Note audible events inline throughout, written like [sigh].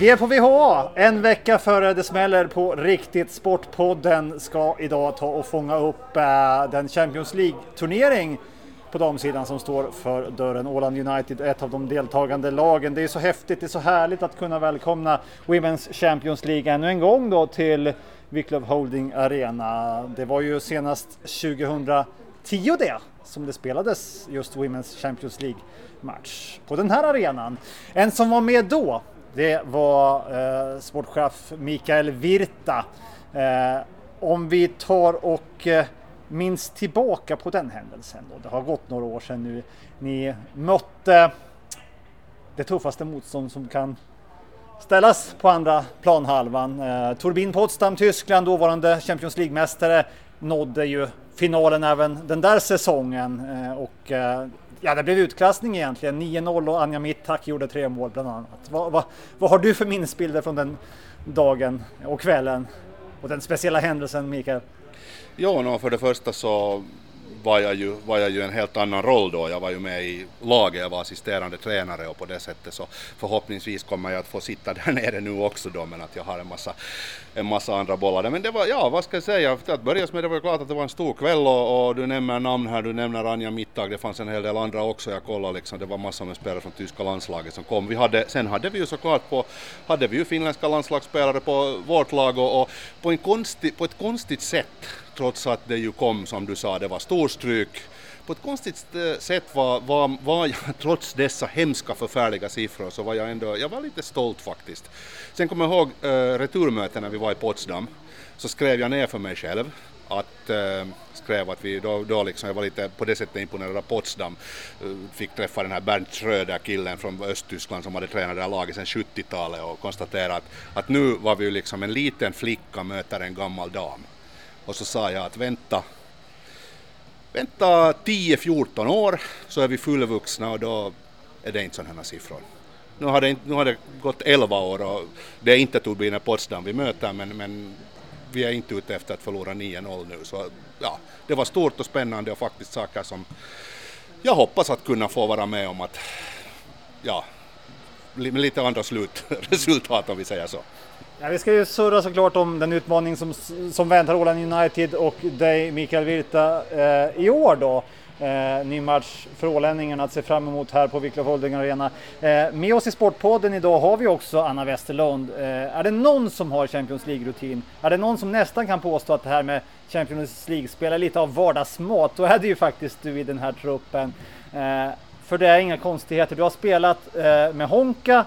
Vi är på VHA, en vecka före det smäller på riktigt. Sportpodden ska idag ta och fånga upp eh, den Champions League-turnering på damsidan som står för dörren. Åland United, ett av de deltagande lagen. Det är så häftigt, det är så härligt att kunna välkomna Women's Champions League ännu en gång då till Wiklöf Holding Arena. Det var ju senast 2010 det som det spelades just Women's Champions League match på den här arenan. En som var med då, det var eh, sportchef Mikael Virta. Eh, om vi tar och eh, minns tillbaka på den händelsen då. Det har gått några år sedan nu. Ni mötte det tuffaste motstånd som kan ställas på andra planhalvan. Eh, Turbin Potsdam, Tyskland, dåvarande Champions League-mästare, nådde ju finalen även den där säsongen eh, och eh, ja, det blev utklassning egentligen. 9-0 och Anja Mittak gjorde tre mål bland annat. Vad, vad, vad har du för minnesbilder från den dagen och kvällen och den speciella händelsen Mikael? Ja, no, för det första så var jag, ju, var jag ju en helt annan roll då. Jag var ju med i laget, jag var assisterande tränare och på det sättet så förhoppningsvis kommer jag att få sitta [laughs] där nere nu också då men att jag har en massa, en massa andra bollar. Men det var, ja vad ska jag säga, att börja med det var klart att det var en stor kväll och, och du nämner namn här, du nämner Anja Mittag, det fanns en hel del andra också, jag kollade liksom, det var massor med spelare från tyska landslaget som kom. Vi hade, sen hade vi ju såklart på, hade vi ju finländska landslagsspelare på vårt lag och, och på, en konstig, på ett konstigt sätt trots att det ju kom, som du sa, det var storstryk. På ett konstigt sätt var, var, var jag, [laughs] trots dessa hemska förfärliga siffror, så var jag ändå, jag var lite stolt faktiskt. Sen kommer jag ihåg eh, äh, returmötet när vi var i Potsdam, så skrev jag ner för mig själv att äh, skrev att vi då, då liksom, jag var lite på det sättet imponerad av Potsdam, eh, fick träffa den här Bernt Schröder killen från Östtyskland som hade tränat det här laget sedan 70-talet och konstatera att, att nu var vi liksom en liten flicka möter en gammal dam. Och så sa jag att vänta, vänta 10-14 år så är vi fullvuxna och då är det inte sådana siffror. Nu har, det, nu har det gått 11 år och det är inte Turbine Potsdam vi möter men, men vi är inte ute efter att förlora 9-0 nu. Så ja, det var stort och spännande och faktiskt saker som jag hoppas att kunna få vara med om att ja, med lite andra slutresultat [laughs] om vi säger så. Ja, vi ska ju surra såklart om den utmaning som, som väntar Åland United och dig Mikael Virta eh, i år då. Eh, ny match för ålänningarna att se fram emot här på Wicklow Holding Arena. Eh, med oss i Sportpodden idag har vi också Anna Westerlund. Eh, är det någon som har Champions League-rutin? Är det någon som nästan kan påstå att det här med Champions League-spel är lite av vardagsmat? Då är det ju faktiskt du i den här truppen. Eh, för det är inga konstigheter. Du har spelat eh, med Honka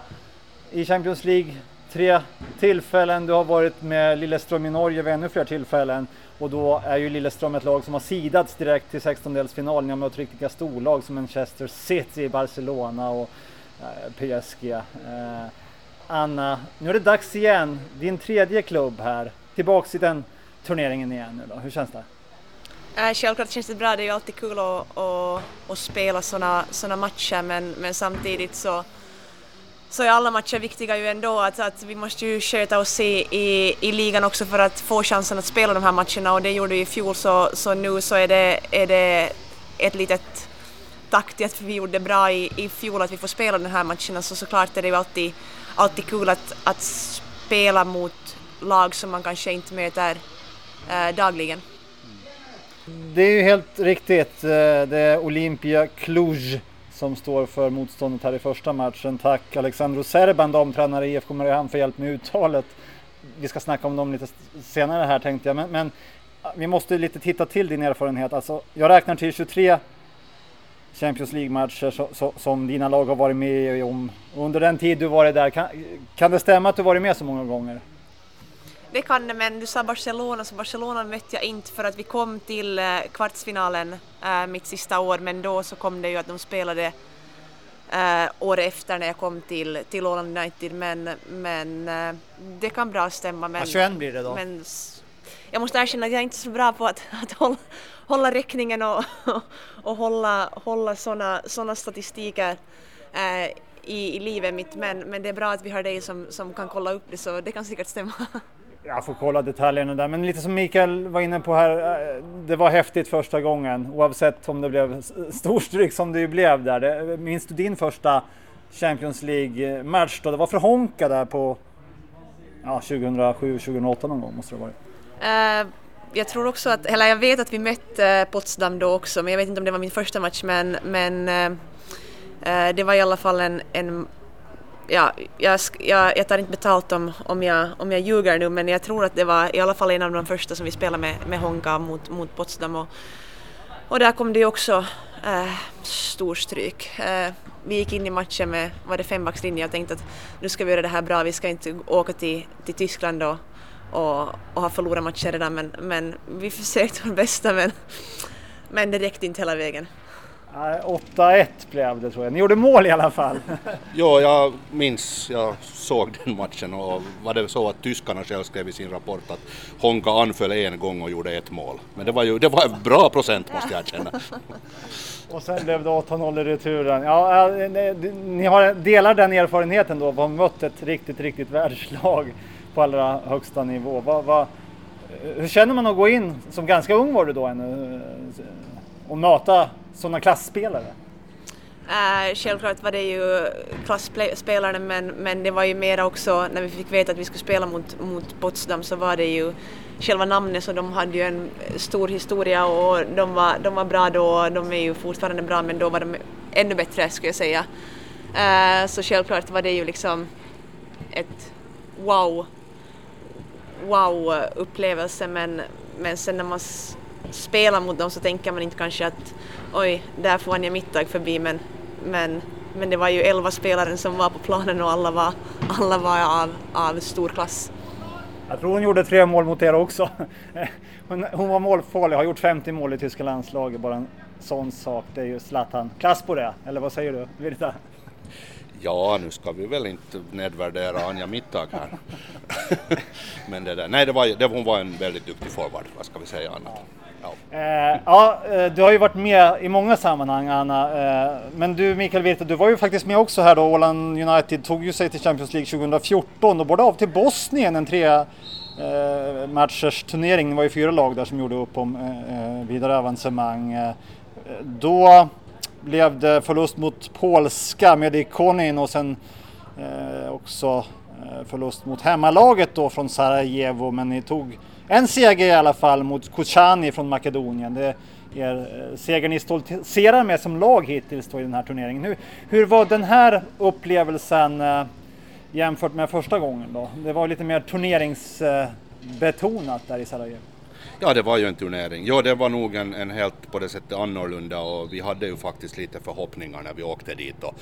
i Champions League tre tillfällen. Du har varit med Lilleström i Norge vid ännu fler tillfällen och då är ju Lilleström ett lag som har sidats direkt till 16-delsfinal. Ni har mött riktiga storlag som Manchester City, Barcelona och eh, PSG. Eh, Anna, nu är det dags igen. Din tredje klubb här. Tillbaks i den turneringen igen nu då. Hur känns det? Äh, självklart känns det bra. Det är ju alltid kul att, att, att spela sådana såna matcher men, men samtidigt så så är alla matcher viktiga ju ändå. Att, att vi måste ju sköta oss i, i, i ligan också för att få chansen att spela de här matcherna och det gjorde vi i fjol så, så nu så är det, är det ett litet tack till att vi gjorde bra i, i fjol att vi får spela de här matcherna så såklart är det ju alltid, alltid kul att, att spela mot lag som man kanske inte möter eh, dagligen. Det är ju helt riktigt. Eh, det är Olympia Cluj som står för motståndet här i första matchen. Tack Alexandro Serban, damtränare i IFK Mariehamn för hjälp med uttalet. Vi ska snacka om dem lite senare här tänkte jag, men, men vi måste lite titta till din erfarenhet. Alltså, jag räknar till 23 Champions League-matcher så, så, som dina lag har varit med om under den tid du varit där. Kan, kan det stämma att du varit med så många gånger? Det kan det, men du sa Barcelona, så Barcelona mötte jag inte för att vi kom till eh, kvartsfinalen äh, mitt sista år, men då så kom det ju att de spelade äh, året efter när jag kom till, till Åland United, men, men äh, det kan bra stämma. Men, ja, 21 blir det då. Men jag måste erkänna att jag är inte är så bra på att, att hålla, hålla räkningen och, [laughs] och hålla, hålla sådana såna statistiker äh, i, i livet mitt, men, men det är bra att vi har dig som, som kan kolla upp det, så det kan säkert stämma. [laughs] Jag får kolla detaljerna där, men lite som Mikael var inne på här, eh, det var häftigt första gången oavsett om det blev storstryk som det ju blev där. Minns du din första Champions League-match då. Det var för Honka där på ja, 2007-2008 någon gång måste det ha varit. Uh, jag tror också att, eller jag vet att vi mötte eh, Potsdam då också, men jag vet inte om det var min första match, men, men uh, det var i alla fall en, en ja, jag, jag, jag tar inte betalt om, om, jag, om jag ljuger nu, men jag tror att det var i alla fall en av de första som vi spelade med, med Honka mot, mot Potsdam. Och, och där kom det också eh, äh, storstryk. Äh, eh, vi gick in i matchen med var det fembackslinje och tänkte att nu ska vi göra det här bra, vi ska inte åka till, till Tyskland och, och, och ha förlorat matcher redan men, men vi försökte vårt bästa men, men det räckte inte hela vägen. 8-1 blev det tror jag. Ni gjorde mål i alla fall. [laughs] ja, jag minns, jag såg den matchen och var det så att tyskarna själv skrev i sin rapport att Honka anföll en gång och gjorde ett mål. Men det var ju det var en bra procent måste jag erkänna. [laughs] och sen blev det 8-0 i returen. Ja, ni har, delar den erfarenheten då, har mött ett riktigt, riktigt världslag på allra högsta nivå. Vad, vad, hur känner man att gå in, som ganska ung var du då ännu, och möta sådana klassspelare? Uh, självklart var det ju klassspelare men, men det var ju mera också när vi fick veta att vi skulle spela mot, mot Potsdam så var det ju själva namnet så de hade ju en stor historia och de var, de var bra då, de är ju fortfarande bra men då var de ännu bättre skulle jag säga. Uh, så självklart var det ju liksom ett wow, wow upplevelse men, men sen när man spelar mot dem så tänker man inte kanske att oj, där får Anja Mittag förbi men, men, men det var ju elva spelare som var på planen och alla var, alla var av, av stor klass. Jag tror hon gjorde tre mål mot er också. [laughs] Hon, hon var målfarlig, har gjort 50 mål i tyska landslaget, bara en sån sak. Det är ju Zlatan. Klass på det, eller vad säger du Virta? Ja, nu ska vi väl inte nedvärdera Anja Mittag här. [laughs] Men det där, nej, det var, det, hon var en väldigt duktig forward, vad ska vi säga annat. Ja. Eh, ja, eh, du har ju varit med i många sammanhang Anna. Eh, men du Mikael Virta, du var ju faktiskt med också här då. Åland United tog ju sig till Champions League 2014 och både av till Bosnien en tre eh, matchers turnering. Det var ju fyra lag där som gjorde upp om eh, eh vidare avancemang. Eh, då blev det förlust mot polska med Ikonin och sen eh, också förlust mot hemmalaget då från Sarajevo. Men ni tog en seger i alla fall mot Kuchani från Makedonien. Det är eh, segern ni stoltserar med som lag hittills då i den här turneringen. Hur, hur var den här upplevelsen eh, jämfört med första gången då? Det var lite mer turneringsbetonat där i Sarajevo. Ja, det var ju en turnering. Ja, det var nog en, en helt på det sättet annorlunda och vi hade ju faktiskt lite förhoppningar när vi åkte dit och,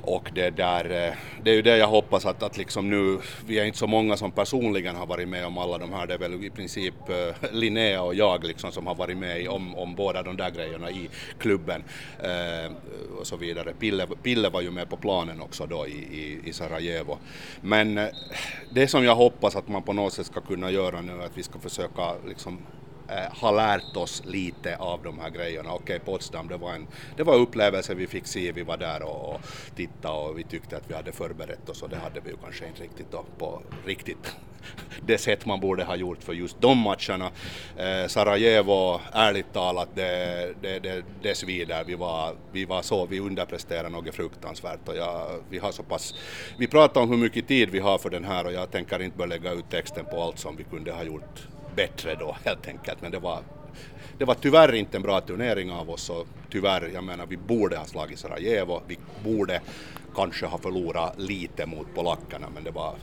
och det där, eh, det är ju det jag hoppas att, att liksom nu, vi är inte så många som personligen har varit med om alla de här, det är väl i princip eh, Linnea och jag liksom som har varit med om, om båda de där grejerna i klubben eh, och så vidare. Pille, Pille var ju med på planen också då i, i, i Sarajevo. Men eh, det som jag hoppas att man på något sätt ska kunna göra nu är att vi ska försöka liksom Eh, har lärt oss lite av de här grejerna. Okej, okay, Potsdam, det var en det var upplevelse vi fick se, vi var där och, och tittade och vi tyckte att vi hade förberett oss och det hade vi ju kanske inte riktigt då, på riktigt [laughs] det sätt man borde ha gjort för just de matcherna. Eh, Sarajevo, ärligt talat, det, det, det, det svider. Vi var, vi var så, vi underpresterade något fruktansvärt och jag, vi har så pass, vi pratar om hur mycket tid vi har för den här och jag tänker inte börja lägga ut texten på allt som vi kunde ha gjort bättre då helt enkelt. Men det var, det var tyvärr inte en bra turnering av oss och tyvärr, jag menar vi borde ha slagit Sarajevo, vi borde kanske ha förlorat lite mot polackerna men det var,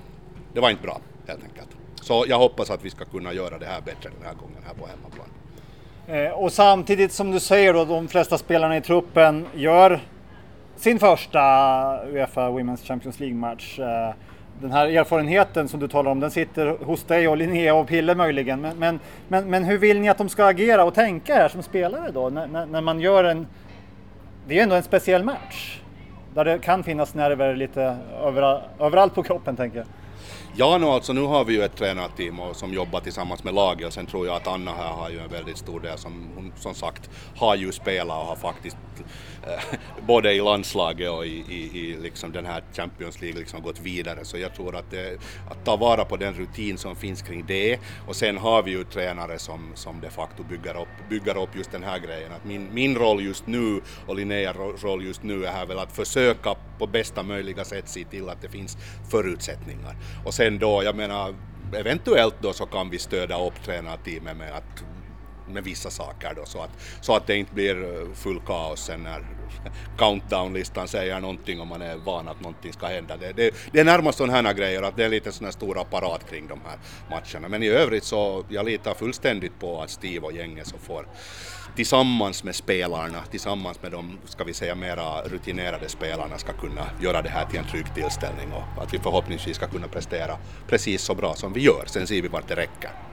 det var inte bra helt enkelt. Så jag hoppas att vi ska kunna göra det här bättre den här gången här på hemmaplan. Eh, och samtidigt som du säger då, de flesta spelarna i truppen gör sin första Uefa Women's Champions League-match. Eh, den här erfarenheten som du talar om, den sitter hos dig och Linnea och Pille möjligen. Men, men, men, men, hur vill ni att de ska agera och tänka här som spelare då? När, när, när man gör en... Det är ju ändå en speciell match. Där det kan finnas nerver lite överallt, överallt på kroppen tänker jag. Ja, nu, alltså, nu har vi ju ett tränarteam och, som jobbar tillsammans med laget och sen tror jag att Anna här har ju en väldigt stor del som hon som sagt har ju spelat och har faktiskt [laughs] både i landslaget och i, i, i liksom den här Champions League liksom gått vidare. Så jag tror att, det, att ta vara på den rutin som finns kring det. Och sen har vi ju tränare som, som de facto bygger upp, bygger upp just den här grejen. Att min, min roll just nu och Linneas roll just nu är här väl att försöka på bästa möjliga sätt se till att det finns förutsättningar. Och sen då, jag menar, eventuellt då så kan vi stödja upp tränarteamet med att med vissa saker då så att, så att det inte blir eh, full kaos sen när countdown-listan säger någonting och man är van att någonting ska hända. Det, det, det är närmast sådana här grejer att det är lite sån här stor apparat kring de här matcherna. Men i övrigt så jag litar fullständigt på att Steve och gänget så får tillsammans med spelarna, tillsammans med de, ska vi säga, mera rutinerade spelarna ska kunna göra det här till en trygg tillställning och att vi förhoppningsvis ska kunna prestera precis så bra som vi gör. Sen ser vi vart det räcker.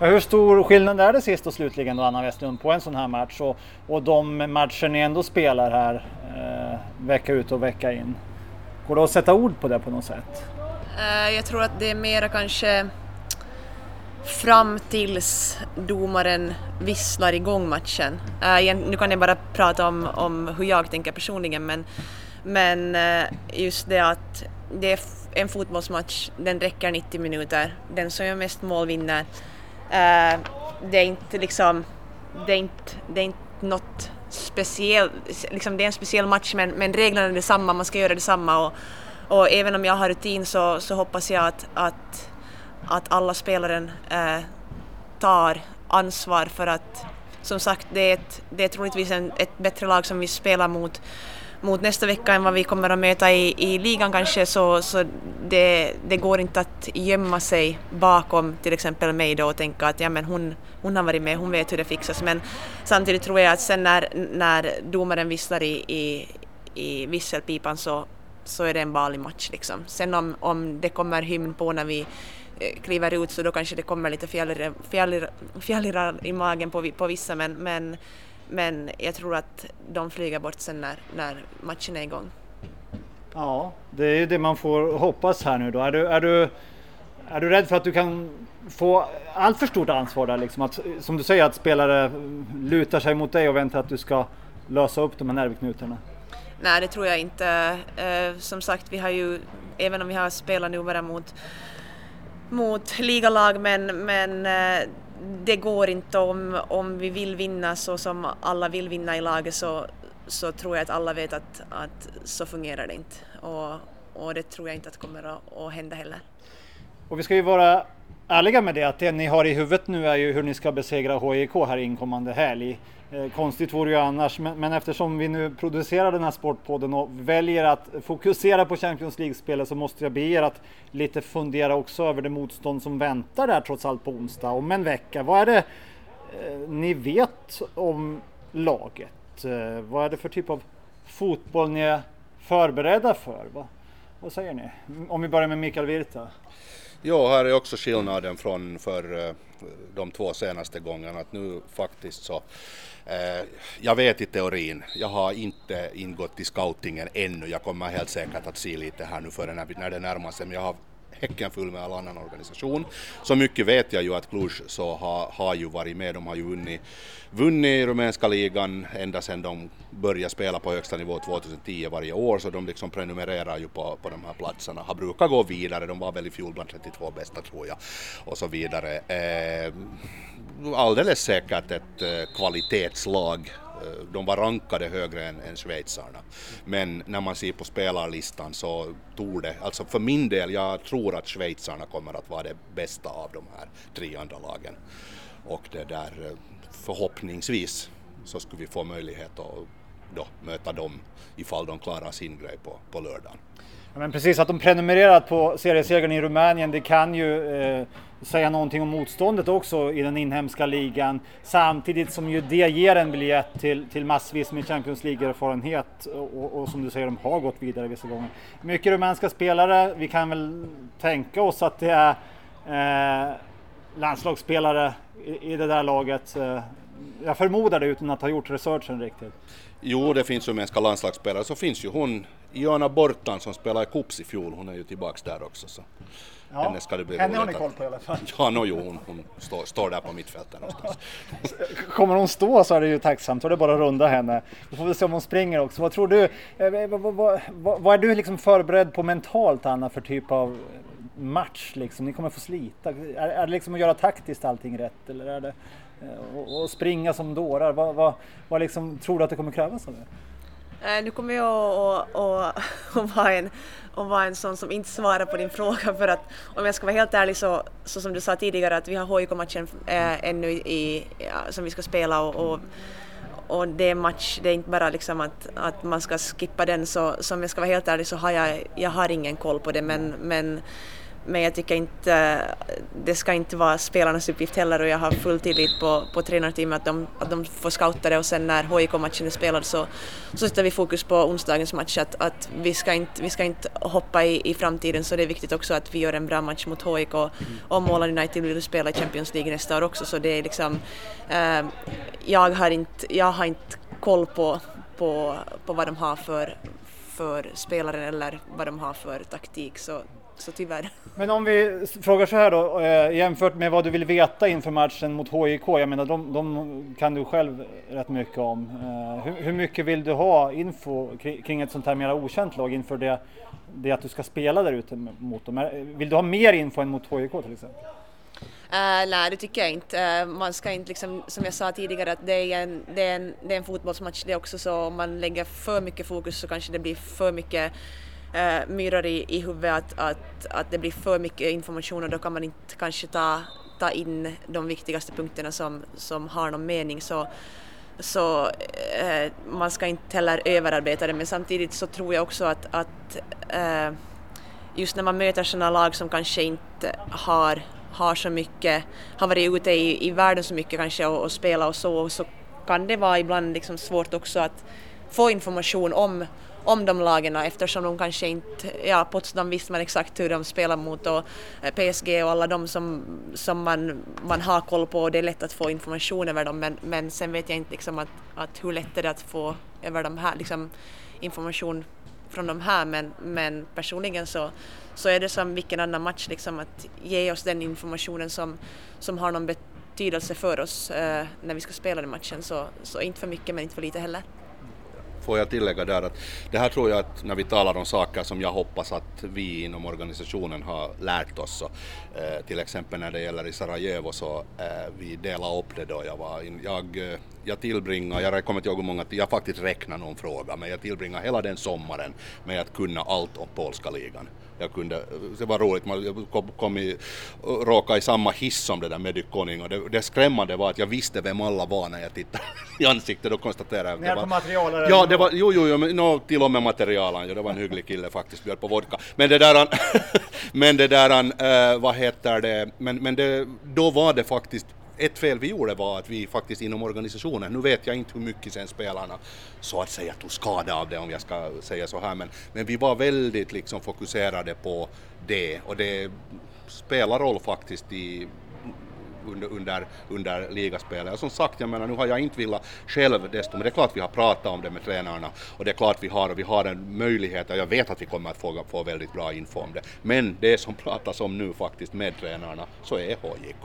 Hur stor skillnad är det sist och slutligen då Anna Westlund på en sån här match och, och de matcher ni ändå spelar här eh, vecka ut och vecka in? Går det att sätta ord på det på något sätt? Eh, jag tror att det är mera kanske fram tills domaren visslar igång matchen. Eh, nu kan jag bara prata om, om hur jag tänker personligen men, men eh, just det att det är en fotbollsmatch, den räcker 90 minuter, den som gör mest mål vinner. Uh, det är inte liksom, det är inte, det är inte något speciellt, liksom det är en speciell match men, men reglerna är detsamma, man ska göra detsamma. Och, och även om jag har rutin så, så hoppas jag att, att, att alla spelaren uh, tar ansvar för att som sagt det är, ett, det är troligtvis en, ett bättre lag som vi spelar mot mot nästa vecka än vad vi kommer att möta i, i ligan kanske så, så det, det går inte att gömma sig bakom till exempel mig då och tänka att ja men hon, hon har varit med, hon vet hur det fixas men samtidigt tror jag att sen när, när domaren visslar i, i, i visselpipan så, så är det en vanlig match liksom. Sen om, om det kommer hymn på när vi eh, kliver ut så då kanske det kommer lite fjällrar i magen på, på vissa men, men men jag tror att de flyger bort sen när, när matchen är igång. Ja, det är ju det man får hoppas här nu då. Är du, är du, är du rädd för att du kan få allt för stort ansvar där liksom? Att, som du säger att spelare lutar sig mot dig och väntar att du ska lösa upp de här nervknutarna? Nej, det tror jag inte. Eh, som sagt, vi har ju, även om vi har spelat nu bara mot, mot ligalag, men, men eh, det går inte om, om vi vill vinna så som alla vill vinna i laget så, så tror jag att alla vet att, att så fungerar det inte. Och, och det tror jag inte att kommer att, att hända heller. Och vi ska ju vara ärliga med det att det ni har i huvudet nu är ju hur ni ska besegra HJK här inkommande helg. Eh, konstigt vore ju annars, men, men, eftersom vi nu producerar den här Sportpodden och väljer att fokusera på Champions League-spelet så måste jag be er att lite fundera också över det motstånd som väntar där trots allt på onsdag om en vecka. Vad är det eh, ni vet om laget? Eh, vad är det för typ av fotboll ni är förberedda för? Va? Vad säger ni? Om vi börjar med Mikael Virta. Ja, här är också skillnaden från för eh, de två senaste gångerna att nu faktiskt så Eh, jag vet i teorin, jag har inte ingått i scoutingen ännu, jag kommer helt säkert att se lite här nu före när det närmar sig, men jag har häcken full med all annan organisation. Så mycket vet jag ju att Cluj så har, har ju varit med, de har ju vunnit, vunnit rumänska ligan ända sedan de började spela på högsta nivå 2010 varje år, så de liksom prenumererar ju på, på de här platserna, har brukat gå vidare, de var väl i fjol bland 32 bästa tror jag, och så vidare. Eh, alldeles säkert ett eh, kvalitetslag. Eh, de var rankade högre än, än schweizarna. Men när man ser på spelarlistan så tror det, alltså för min del, jag tror att schweizarna kommer att vara det bästa av de här tre andra lagen. Och det där eh, förhoppningsvis så skulle vi få möjlighet att då möta dem ifall de klarar sin grej på, på lördagen. Ja, men precis, att de prenumererat på seriesegern i Rumänien, det kan ju eh, säga någonting om motståndet också i den inhemska ligan. Samtidigt som ju det ger en biljett till, till massvis med Champions League-erfarenhet och, och, som du säger, de har gått vidare vissa gånger. Mycket rumänska spelare, vi kan väl tänka oss att det är eh, landslagsspelare i, i det där laget. Eh, jag förmodar det utan att ha gjort researchen riktigt. Jo, det finns rumänska landslagsspelare. Så finns ju hon, Iona Bortan som spelade i Kups i fjol, hon är ju tillbaks där också. Så. Ja, henne ska det bli henne har ni koll på i alla fall. [laughs] Ja, no, jo, hon, hon står, står, där på mittfältet någonstans. [laughs] Kommer hon stå så är det ju tacksamt, då är det bara att runda henne. Då får vi se om hon springer också. Vad tror du, eh, vad, vad, vad, vad är du liksom förberedd på mentalt Anna för typ av match liksom? Ni kommer få slita. Är, är det liksom att göra taktiskt allting rätt eller är det och, eh, och springa som dårar? Vad, vad, vad liksom, tror du att det kommer krävas av er? Uh, nu kommer jag att, att, att, vara en, att vara en sån som inte svarar på din fråga. För att om jag ska vara helt ärlig så, så som du sa tidigare att vi har HIK-matchen äh, eh, ännu i, ja, som vi ska spela och, och och det är match, det är inte bara liksom att, att man ska skippa den. Så som jag ska vara helt ärlig så har jag, jag har ingen koll på det. Men, men men jag tycker inte, det ska inte vara spelarnas uppgift heller och jag har full tillit på, på tränarteamet att de, att de får scouta det och sen när HIK-matchen är spelad så, så sätter vi fokus på onsdagens match att, att vi, ska inte, vi ska inte hoppa i, i framtiden. Så det är viktigt också att vi gör en bra match mot HIK och, och Måland United vill spela i Champions League nästa år också. Så det är liksom eh, jag har inte, jag har inte koll på, på, på vad de har för, för spelare eller vad de har för taktik. Så så tyvärr. Men om vi frågar så här då, eh, jämfört med vad du vill veta inför matchen mot HIK, jag menar de, de kan du själv rätt mycket om. Eh, hur, hur, mycket vill du ha info kring ett sånt här mer okänt lag inför det, det att du ska spela där ute mot dem? Vill du ha mer info än mot HIK till exempel? Uh, nej, det tycker jag inte. Uh, man ska inte, liksom, som jag sa tidigare, att det är, en, det, är en, det är en fotbollsmatch det är också, så om man lägger för mycket fokus så kanske det blir för mycket eh, myror i, i huvudet att, att, att det blir för mycket information och då kan man inte kanske ta, ta in de viktigaste punkterna som, som har någon mening. Så, så eh, man ska inte heller överarbeta det men samtidigt så tror jag också att, att eh, just när man möter sådana lag som kanske inte har, har så mycket, har varit ute i, i världen så mycket kanske och, och spelat och så, så kan det vara ibland liksom svårt också att få information om om de lagen eftersom de kanske inte, ja Potsdam visste man exakt hur de spelar mot och eh, PSG och alla de som, som man, man har koll på och det är lätt att få information över dem men, men sen vet jag inte liksom att, att hur lätt är det att få över de här liksom, information från de här men, men personligen så, så är det som vilken annan match liksom att ge oss den informationen som, som har någon betydelse för oss eh, när vi ska spela den matchen. Så, så inte för mycket men inte för lite heller får jag tillägga där att det här tror jag att när vi talar om saker som jag hoppas att vi inom organisationen har lärt oss, så, eh, till exempel när det gäller i Sarajevo så eh, vi delade upp det då jag var in, jag, eh, jag tillbringade, jag kommer inte ihåg hur många, jag faktiskt räknar någon fråga, men jag tillbringade hela den sommaren med att kunna allt om polska ligan jag kunde, det var roligt, man kom, kom i, råkade i samma hiss som det där Medykoning och det, det skrämmande var att jag visste vem alla var när jag tittade [laughs] i ansiktet och konstaterade att det var... material? Ja, det var, jo, jo, jo men, no, till och med materialen, ja, det var en hygglig kille faktiskt, bjöd på vodka. Men det där, [laughs] men det där, äh, vad heter det, men, men det, då var det faktiskt ett fel vi gjorde var att vi faktiskt inom organisationen, nu vet jag inte hur mycket sen spelarna så att säga tog skada av det om jag ska säga så här, men, men vi var väldigt liksom fokuserade på det. Och det spelar roll faktiskt i under, under, under ligaspelet. Och som sagt, jag menar, nu har jag inte velat själv desto, men det är klart vi har pratat om det med tränarna och det är klart vi har, och vi har en möjlighet och jag vet att vi kommer att få, få väldigt bra info om det. Men det som pratas om nu faktiskt med tränarna så är HJK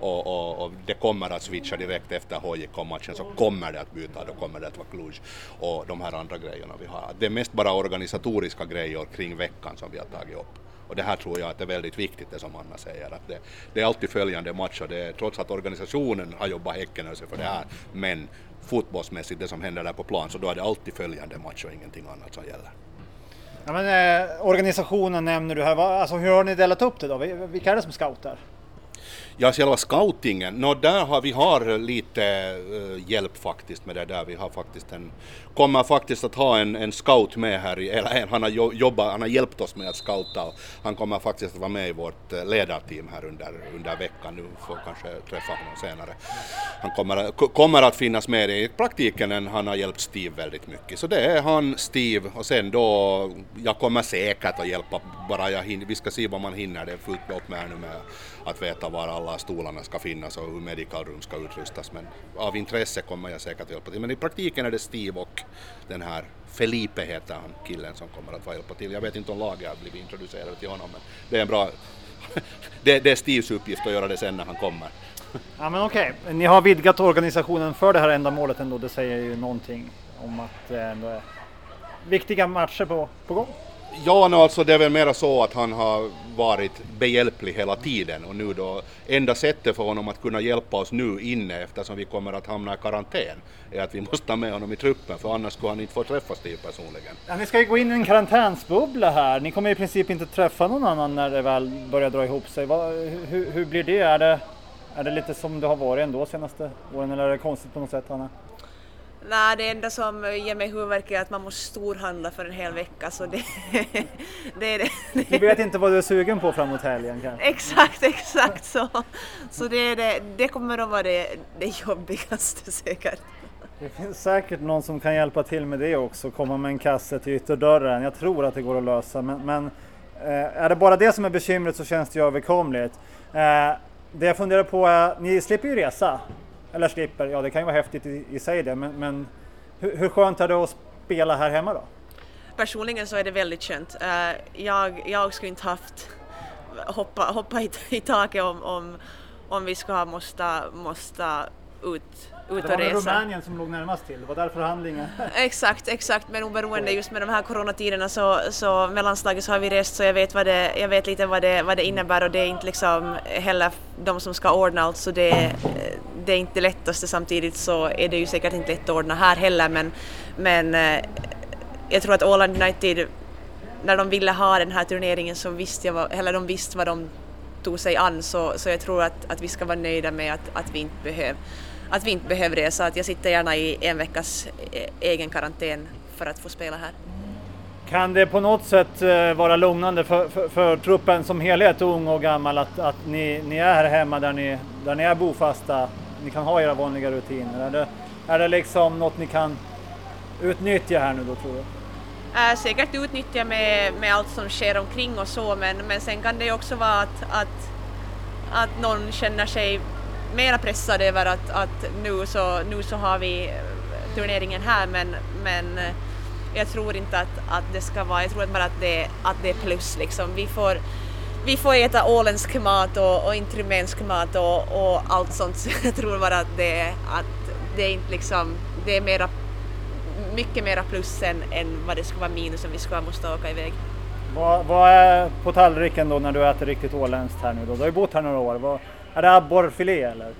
och, och, och, det kommer att switcha direkt efter HJK-matchen så kommer det att byta, då kommer det att vara Cluj och de här andra grejerna vi har. Det är mest bara organisatoriska grejer kring veckan som vi har tagit upp. Och det här tror jag att är väldigt viktigt det som Anna säger, att det, det är alltid följande matcher, det är, trots att organisationen har jobbat häcken sig för det här, men fotbollsmässigt det som händer där på plan, så då är det alltid följande match och ingenting annat som gäller. Ja, men, eh, organisationen nämner du här, alltså, hur har ni delat upp det då? Vilka är det som scoutar? Ja, själva scoutingen, no, där har vi har lite uh, hjälp faktiskt med det där. Vi har faktiskt en, kommer faktiskt att ha en, en scout med här, i, eller han har, jobbat, han har hjälpt oss med att scouta och han kommer faktiskt att vara med i vårt eh, ledarteam här under, under veckan. Nu får kanske träffa honom senare. Han kommer, kommer att finnas med i praktiken, han har hjälpt Steve väldigt mycket. Så det är han, Steve och sen då, jag kommer säkert att hjälpa bara jag hinner, vi ska se vad man hinner, det är fullt upp med här nu med att veta var alla stolarna ska finnas och hur medical room ska utrustas. Men av intresse kommer jag säkert att hjälpa till. Men i praktiken är det Steve och den här Felipe heter han, killen som kommer att få hjälpa till. Jag vet inte om laget har blivit introducerade till honom men det är en bra... [laughs] det, det är Steves uppgift att göra det sen när han kommer. [laughs] Ja men okej, okay. ni har vidgat organisationen för det här ändamålet ändå. Det säger ju någonting om att det ändå är viktiga matcher på, på gång. Ja, no, alltså det är väl mera så att han har varit behjälplig hela tiden och nu då enda sättet för honom att kunna hjälpa oss nu inne eftersom vi kommer att hamna i karantän är att vi måste ha med honom i truppen för annars skulle han inte få träffa Steve personligen. Ja, ni ska ju gå in i en karantänsbubbla här. Ni kommer i princip inte träffa någon annan när det väl börjar dra ihop sig. Va, hur, hur blir det? Är, det? är det lite som det har varit ändå senaste åren eller är det konstigt på något sätt Anna? Nej, det enda som ger mig huvudvärk är att man måste storhandla för en hel vecka så det, [laughs] det är det. Du vet inte vad du är sugen på framåt helgen kanske? Exakt, exakt så. Så det, det, det kommer att vara det, det jobbigaste säkert. Det finns säkert någon som kan hjälpa till med det också, komma med en kasse till ytterdörren. Jag tror att det går att lösa, men, men eh, är det bara det som är bekymret så känns det ju överkomligt. Eh, det jag funderar på är, ni slipper ju resa. Eller slipper, ja det kan ju vara häftigt i, i sig det, men, men hur, hur skönt är det att spela här hemma då? Personligen så är det väldigt skönt. Uh, jag, jag skulle inte haft hoppa, hoppa i, i taket om, om, om vi skulle ha måste, måste ut, ut resa. Det var Rumänien som låg närmast till, det var där förhandlingen... [laughs] exakt, exakt, men oberoende just med de här coronatiderna så, så mellanslaget så har vi rest så jag vet, vad det, jag vet lite vad det, vad det innebär och det är inte liksom heller de som ska ordna allt så det, det är inte det lättaste. Samtidigt så är det ju säkert inte lätt att ordna här heller men, men eh, jag tror att Åland United när de ville ha den här turneringen så visste jag, eller de visste vad de tog sig an. Så, så jag tror att, att vi ska vara nöjda med att, att vi inte behöver att vi inte behöver resa, att jag sitter gärna i en veckas eh, egen karantän för att få spela här. Kan det på något sätt eh, vara lugnande för, för, för truppen som helhet, ung och gammal, att, att ni, ni är här hemma där ni, där ni är bofasta? Ni kan ha era vanliga rutiner? Är det, är det liksom något ni kan utnyttja här nu då tror du? Äh, säkert utnyttja med, med allt som sker omkring och så men, men sen kan det ju också vara att, att, att någon känner sig mera pressad över att, att nu, så, nu så har vi eh, turneringen här men, men eh, jag tror inte att, att det ska vara, jag tror bara att det, att det är plus liksom. Vi får, vi får äta åländsk mat och, och inte rumänsk mat och, och, allt sånt så [laughs] jag tror bara att det, att det är inte liksom, det är mera, mycket mera plus än, än vad det skulle vara minus om vi skulle måste åka iväg. Vad, vad är på tallriken då när du äter riktigt åländskt här nu då? Du har ju bott här några år. Vad, är det abborrfilé eller?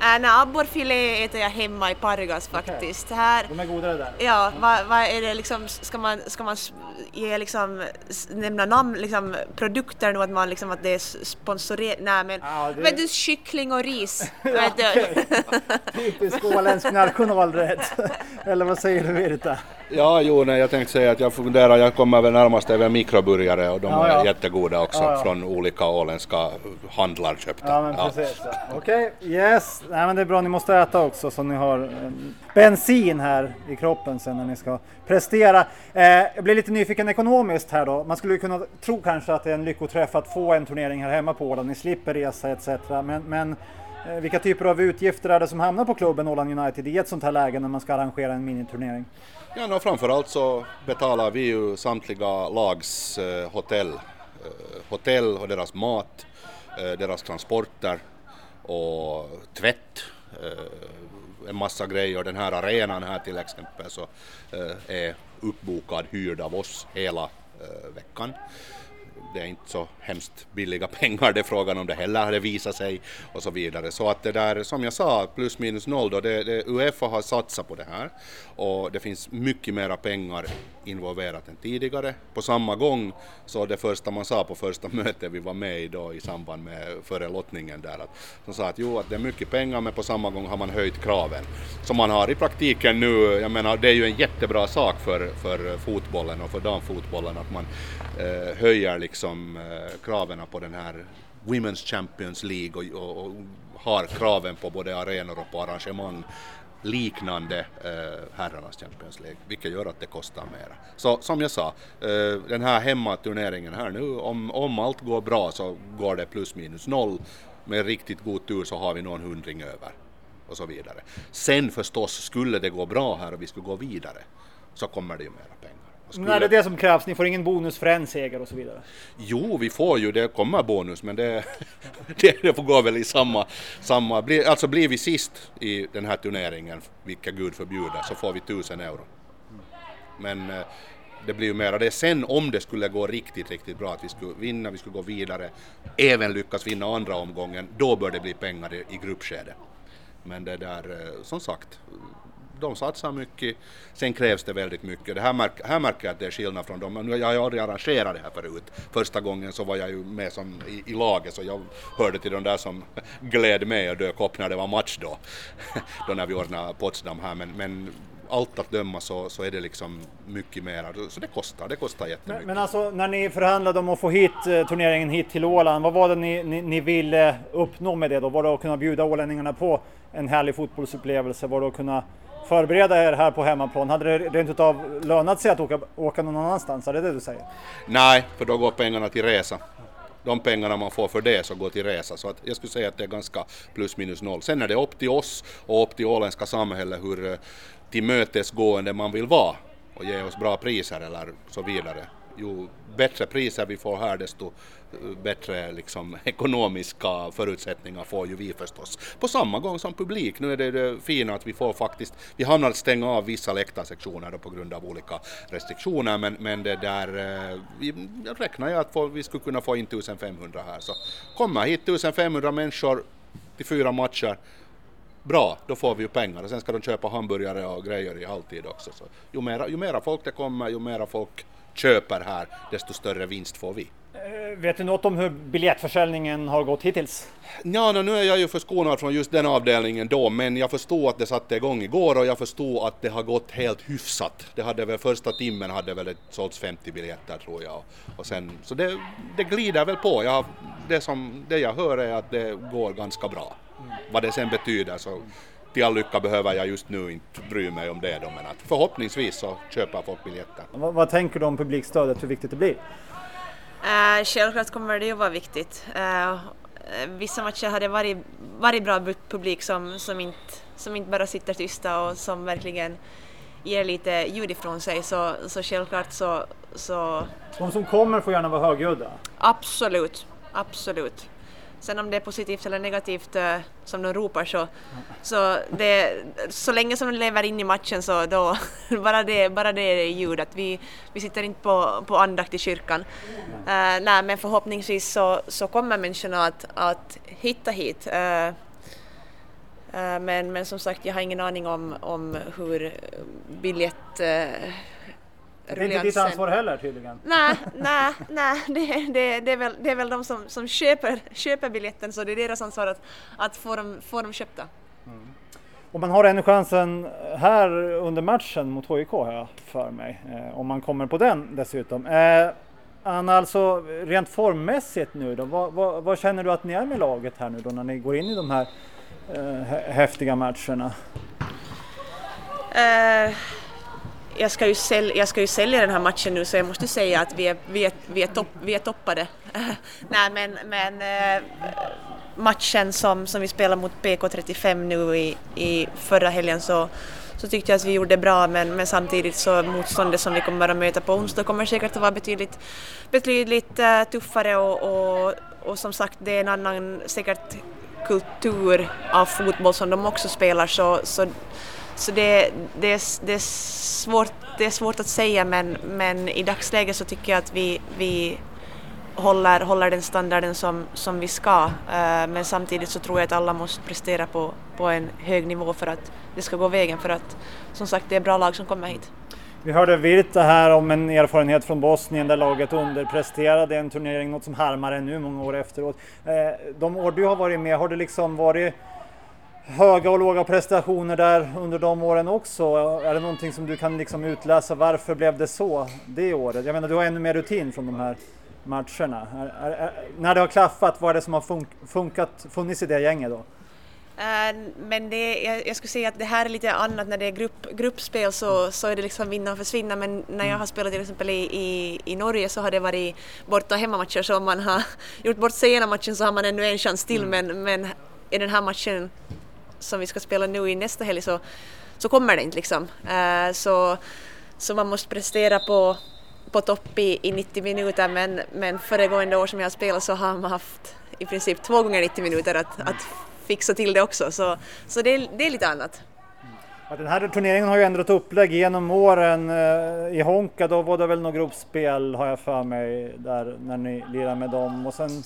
Äh, nej, abborrfilé äter jag hemma i Pargas faktiskt. Okay. Här, De är godare där? Ja, vad, vad är det liksom, ska man, ska man ge liksom, nämna namn, liksom produkter nu att man liksom att det är sponsorerat, nej men, ja, det... vet du, kyckling och ris. [laughs] Typisk åländsk nationalrätt. [laughs] Eller vad säger du Virta? Ja, jo, nej, jag tänkte säga att jag funderar, jag kommer väl närmast över mikroburgare och de ja, ja. är jättegoda också ja, från olika åländska handlar köpta. Ja, men precis. Okej, okay. yes. Nej, men det är bra, ni måste äta också så ni har eh, bensin här i kroppen sen när ni ska prestera. Eh, jag blir lite nyfiken ekonomiskt här då. Man skulle kunna tro kanske att det är en lyckoträff att få en turnering här hemma på Åland. Ni slipper resa etc. Men, men Eh, vilka typer av utgifter är det som hamnar på klubben Åland United i ett sånt här läge när man ska arrangera en miniturnering? Ja, no, framförallt så betalar vi ju samtliga lags eh, hotell, eh, hotell och deras mat, eh, deras transporter och tvätt, eh, en massa grejer. Den här arenan här till exempel så eh, är uppbokad, hyrd av oss hela eh, veckan det är inte så hemskt billiga [laughs] pengar det är frågan om det heller hade visat sig och så vidare. Så att det där, som jag sa, plus minus noll då, det, det, Uefa har satsat på det här och det finns mycket mera pengar involverat än tidigare. På samma gång så det första man sa på första [laughs] mötet vi var med i då i samband med före lottningen där att de sa att jo att det är mycket pengar men på samma gång har man höjt kraven. Som man har i praktiken nu, jag menar det är ju en jättebra sak för, för fotbollen och för damfotbollen att man eh, höjer liksom eh, kraven på den här Women's Champions League och, och, och har kraven på både arenor och på arrangemang liknande eh, herrarnas Champions League, vilket gör att det kostar mera. Så som jag sa, eh, den här hemmaturneringen här nu, om, om allt går bra så går det plus minus noll. Med riktigt god tur så har vi någon hundring över och så vidare. Sen förstås, skulle det gå bra här och vi skulle gå vidare så kommer det ju mera. Skulle... Nej, det är det som krävs. Ni får ingen bonus för en seger och så vidare. Jo, vi får ju, det kommer bonus, men det, [laughs] det, får gå väl i samma... samma alltså blir vi sist i den här turneringen, vilka gud förbjuder, så får vi tusen euro. Men eh, Det blir ju mera det. Sen om det skulle gå riktigt, riktigt bra, att vi skulle vinna, vi skulle gå vidare, även lyckas vinna andra omgången, då bör det bli pengar i, i gruppskedet. Men det där, eh, som sagt, de satsar mycket, sen krävs det väldigt mycket. Det här, märk, här märker jag att det är skillnad från dem. Jag har aldrig arrangerat det här förut. Första gången så var jag ju med som i, i laget så jag hörde till de där som [laughs] gled med och dök upp när det var match då. [laughs] då när vi ordnade Potsdam här. Men, men allt att döma så, så är det liksom mycket mer. Så det kostar, det kostar jättemycket. Men alltså när ni förhandlade om att få hit eh, turneringen hit till Åland, vad var det ni, ni, ni ville uppnå med det då? Var det att kunna bjuda ålänningarna på en härlig fotbollsupplevelse? Var det att kunna förbereda er här på hemmaplan? Hade det rent utav lönat sig att åka, åka någon annanstans? Är det det du säger? Nej, för då går pengarna till resa. De pengarna man får för det så går till resa. Så att jag skulle säga att det är ganska plus minus noll. Sen är det upp till oss och upp till åländska samhället hur eh, tillmötesgående man vill vara och ge oss bra priser eller så vidare. Ju bättre priser vi får här desto eh, bättre liksom, [laughs] ekonomiska förutsättningar får ju vi förstås. På samma gång som publik. Nu är det det fina att vi får faktiskt, vi hamnar att stänga av vissa läktarsektioner på grund av olika restriktioner men, men det där, eh, vi, jag räknar jag att få, vi skulle kunna få in 1500 här så kommer hit 1500 människor till fyra matcher bra, då får vi ju pengar och sen ska de köpa hamburgare och grejer i halvtid också. Så ju, mera, ju mera folk det kommer, ju mera folk köper här, desto större vinst får vi. Eh, vet du något om hur biljettförsäljningen har gått hittills? Ja, nu är jag ju förskonad från just den avdelningen då, men jag förstår att det satte igång igår och jag förstår att det har gått helt hyfsat. Det hade väl första timmen hade väl sålts 50 biljetter tror jag. Och sen, så det, det glider väl på. Jag, det, som, det jag hör är att det går ganska bra. Vad det sen betyder så till all lycka behöver jag just nu inte bry mig om det då, men att förhoppningsvis så köper folk biljetter. Vad, vad tänker du om publikstödet, hur viktigt det blir? Uh, självklart kommer det ju vara viktigt. Uh, vissa matcher har det varit, varit bra publik som, som, inte, som inte bara sitter tysta och som verkligen ger lite ljud ifrån sig så, så självklart så, så... De som kommer får gärna vara högljudda? Absolut, absolut. Sen om det är positivt eller negativt uh, som de ropar så, så, det, så länge som de lever in i matchen så då, [laughs] bara det, bara det är ljud att vi, vi sitter inte på, på andakt i kyrkan. Uh, nej, men förhoppningsvis så, så kommer människorna att, att hitta hit. Uh, men, men som sagt, jag har ingen aning om, om hur biljett det är inte ditt ansvar heller tydligen. Nej, [laughs] nej, nej. Det, det, det, är väl, det är väl de som, som köper, köper biljetten så det är deras ansvar att, att få, dem, få dem köpta. Mm. Och man har ännu chansen här under matchen mot HIK har jag för mig, eh, om man kommer på den dessutom. Eh, Anna, alltså rent formmässigt nu då, vad, vad, vad, känner du att ni är med laget här nu då när ni går in i de här eh, häftiga matcherna? Uh jag ska, ju sälja, jag ska ju sälja den här matchen nu så jag måste säga att vi är, vi är, vi är, topp, vi är toppade. [laughs] Nej men, men äh, matchen som, som vi spelade mot PK-35 nu i, i förra helgen så, så tyckte jag att vi gjorde bra men, men samtidigt så motståndet som vi kommer att möta på onsdag kommer säkert att vara betydligt, betydligt uh, tuffare och, och, och som sagt det är en annan säkert kultur av fotboll som de också spelar så, så så det, det, är, det, är svårt, det är svårt att säga men, men i dagsläget så tycker jag att vi, vi håller, håller den standarden som, som vi ska. Eh, men samtidigt så tror jag att alla måste prestera på, på en hög nivå för att det ska gå vägen för att som sagt det är bra lag som kommer hit. Vi hörde Virta här om en erfarenhet från Bosnien där laget underpresterade en turnering, något som harmar ännu många år efteråt. Eh, de år du har varit med, har det liksom varit höga och låga prestationer där under de åren också? Är det någonting som du kan liksom utläsa, varför blev det så det året? Jag menar, du har ännu mer rutin från de här matcherna. Är, är, är, när det har klaffat, vad är det som har fun funkat, funnits i det gänget då? Uh, men det, jag, jag, skulle säga att det här är lite annat när det är grupp, gruppspel så, så är det liksom vinna och försvinna men när jag har spelat till exempel i, i, i Norge så har det varit borta och hemmamatcher så om man har [laughs] gjort bort sig ena matchen så har man ännu en chans till mm. men, men i den här matchen som vi ska spela nu i nästa helg så, så kommer det inte liksom. Uh, så, så man måste prestera på, på topp i, i 90 minuter men, men föregående år som jag har spelat så har man haft i princip två gånger 90 minuter att, att fixa till det också så, så det, är, det är lite annat. Den här turneringen har ju ändrat upplägg genom åren. Eh, I Honka då var det väl något gruppspel har jag för mig där när ni lirade med dem och sen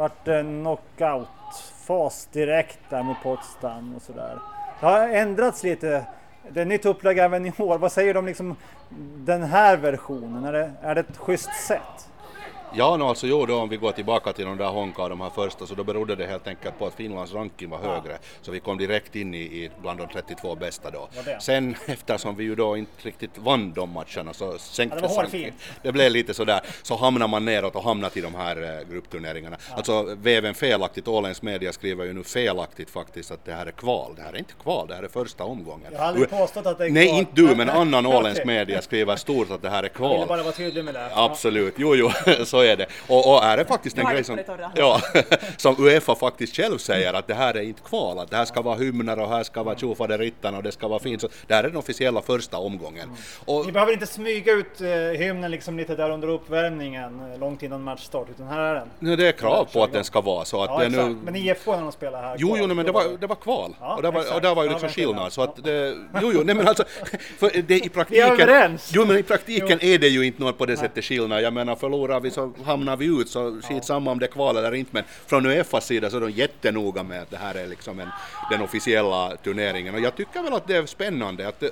vart det knockout-fas direkt där mot Potsdam och sådär. Det har ändrats lite. Det är nytt upplägg även i år. Vad säger du om liksom den här versionen? Är det, är det ett schysst sätt? Ja, no, alltså jo, då, om vi går tillbaka till de där Honka de här första, så då berodde det helt enkelt på att Finlands ranking var högre. Så vi kom direkt in i, i bland de 32 bästa då. Sen [laughs] eftersom vi ju då inte riktigt vann de matcherna så sänktes ja, det, [laughs] det blev lite sådär, så hamnar man neråt och hamnar till de här eh, gruppturneringarna. Ja. Alltså väven felaktigt, Åländsk media skriver ju nu felaktigt faktiskt att det här är kval. Det här är inte kval, det här är första omgången. Jag har aldrig påstått att det är kval. Nej, inte du, men [laughs] annan åländsk media skriver stort att det här är kval. Jag ville bara vara tydlig med det. Absolut, jo, jo, så är det. Och, och är det faktiskt en grej som, ja, [laughs] som Uefa faktiskt själv säger att det här är inte kval, att det här ska vara hymner och här ska vara tjofaderittan och det ska vara fint. Så det här är den officiella första omgången. Mm. Och, Ni behöver inte smyga ut eh, hymnen liksom lite där under uppvärmningen eh, långt innan matchstart, utan här är den. Nej, det är krav på att den ska vara så. Att ja, det nu... Men IFK när de spelar här? Jo, jo, nej, men det var, det var kval. Ja, och, det var, och där var ju liksom skillnad. Så att det, jo, jo, nej men alltså, [laughs] för det i praktiken... Vi är överens! Jo, men i praktiken jo. är det ju inte något på det sättet skillnad. Jag menar, förlorar vi så hamnar vi ut så skitsamma om det är kval eller inte, men från Uefas sida så är de jättenoga med att det här är liksom en, den officiella turneringen. Och jag tycker väl att det är spännande. Att det,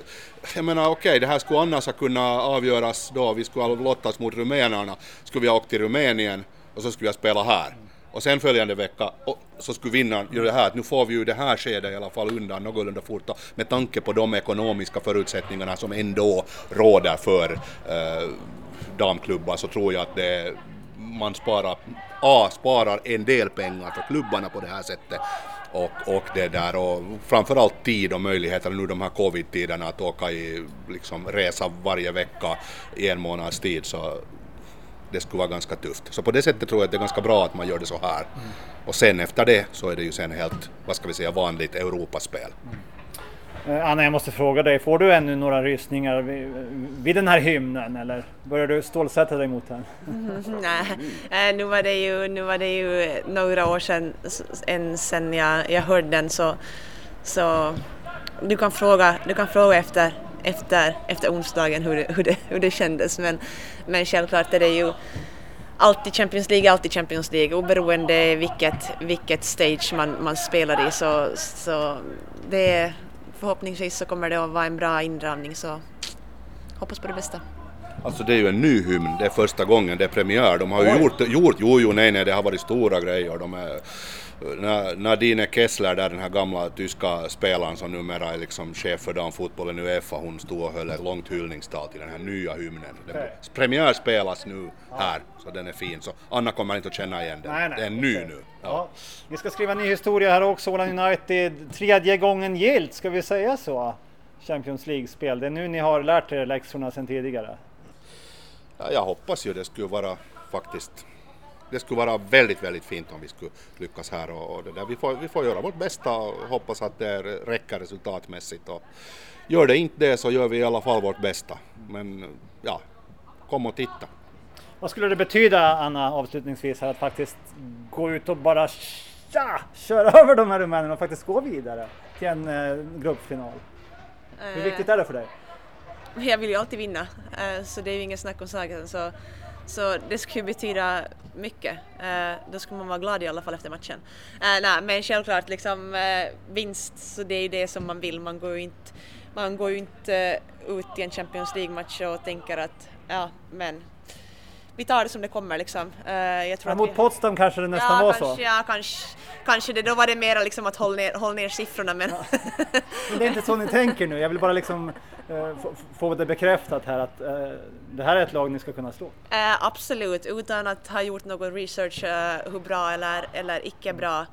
jag menar okej, okay, det här skulle annars ha kunnat avgöras då vi skulle ha lottats mot rumänerna. Skulle vi ha åkt till Rumänien och så skulle vi ha spelat här. Och sen följande vecka så skulle vinnaren göra det här, att nu får vi ju det här skedet i alla fall undan någorlunda fort med tanke på de ekonomiska förutsättningarna som ändå råder för eh, damklubbar så tror jag att det man sparar, A, sparar en del pengar för klubbarna på det här sättet och, och det där och framförallt tid och möjligheter nu de här covid-tiderna att åka i liksom resa varje vecka i en månads tid så det skulle vara ganska tufft. Så på det sättet tror jag att det är ganska bra att man gör det så här. Mm. Och sen efter det så är det ju sen helt, vad ska vi säga, vanligt Europaspel. Mm. Eh, Anna, jag måste fråga dig, får du ännu några rysningar vid, vid den här hymnen eller börjar du stålsätta dig mot den? Mm, [laughs] nej, eh, nu, var det ju, nu var det ju några år sedan sedan jag, jag hörde den så, så du kan fråga, du kan fråga efter, efter, efter onsdagen hur det, hur, det, hur det kändes men, men självklart är det ju alltid Champions League, alltid Champions League oberoende vilket, vilket stage man, man spelar i så, så det är förhoppningsvis så kommer det att vara en bra inramning så hoppas på det bästa. Alltså det är ju en ny hymn, det är första gången, det är premiär. De har ju gjort, gjort, jo jo nej nej det har varit stora grejer. De är, Nadine Kessler, där den här gamla tyska spelaren som numera är liksom chef för damfotbollen i Uefa, hon stod och höll ett långt hyllningstal till den här nya hymnen. Okay. Premiär spelas nu här, så den är fin. Så Anna kommer inte att känna igen den. Nej, nej, den är ny okay. nu. Ja. ja. Vi ska skriva ny historia här också, Åland United. Tredje gången gilt, ska vi säga så? Champions League-spel. Det är nu ni har lärt er läxorna sedan tidigare. Ja, jag hoppas ju det skulle vara faktiskt det skulle vara väldigt, väldigt fint om vi skulle lyckas här och, och det där. Vi, får, vi får göra vårt bästa och hoppas att det räcker resultatmässigt. Och gör det inte det så gör vi i alla fall vårt bästa. Men ja, kom och titta. Vad skulle det betyda, Anna, avslutningsvis, här, att faktiskt gå ut och bara tja, köra [laughs] över de här rumänerna och faktiskt gå vidare till en eh, gruppfinal? Hur viktigt är det för dig? Jag vill ju alltid vinna, eh, så det är ju ingen snack om saken. Så, så det skulle betyda mycket. Uh, då skulle man vara glad i alla fall efter matchen. Eh, nej, men självklart liksom eh, vinst, så det är ju det som man vill. Man går ju inte, man går ju inte ut i en Champions League-match och tänker att ja, men vi tar det som det kommer liksom. Uh, jag tror ja, mot vi... Potsdam kanske det nästan ja, var kanske, så? Ja, kanske, kanske det. Då var det mera liksom att hålla ner, hålla ner siffrorna men... Ja. men det är inte så ni tänker nu, jag vill bara liksom uh, få det bekräftat här att uh, det här är ett lag ni ska kunna slå? absolut, utan att ha gjort någon research hur bra eller, eller icke bra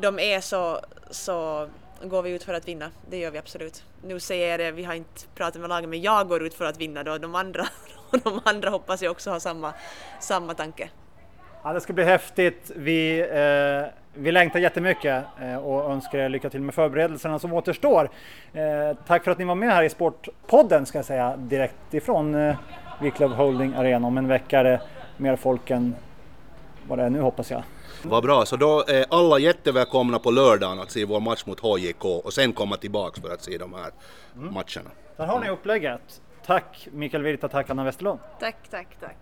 de är så, så går vi ut för att vinna, det gör vi absolut. Nu säger jag det, vi har inte pratat med laget, men jag går ut för att vinna då, de andra och [laughs] de andra hoppas jag också har samma, samma tanke. Ja, det ska bli häftigt. Vi, eh, vi längtar jättemycket eh, och önskar er lycka till med förberedelserna som återstår. Eh, tack för att ni var med här i Sportpodden ska jag säga direkt ifrån eh, Wiklöv Holding Arena. Om en vecka är det mer folk än vad det är nu hoppas jag. Vad bra, så då är alla jättevälkomna på lördagen att se vår match mot HJK och sen komma tillbaks för att se de här Mm. matcherna. Där har ni upplägget. Tack Mikael Virta, tack Anna Westerlund. Tack, tack, tack.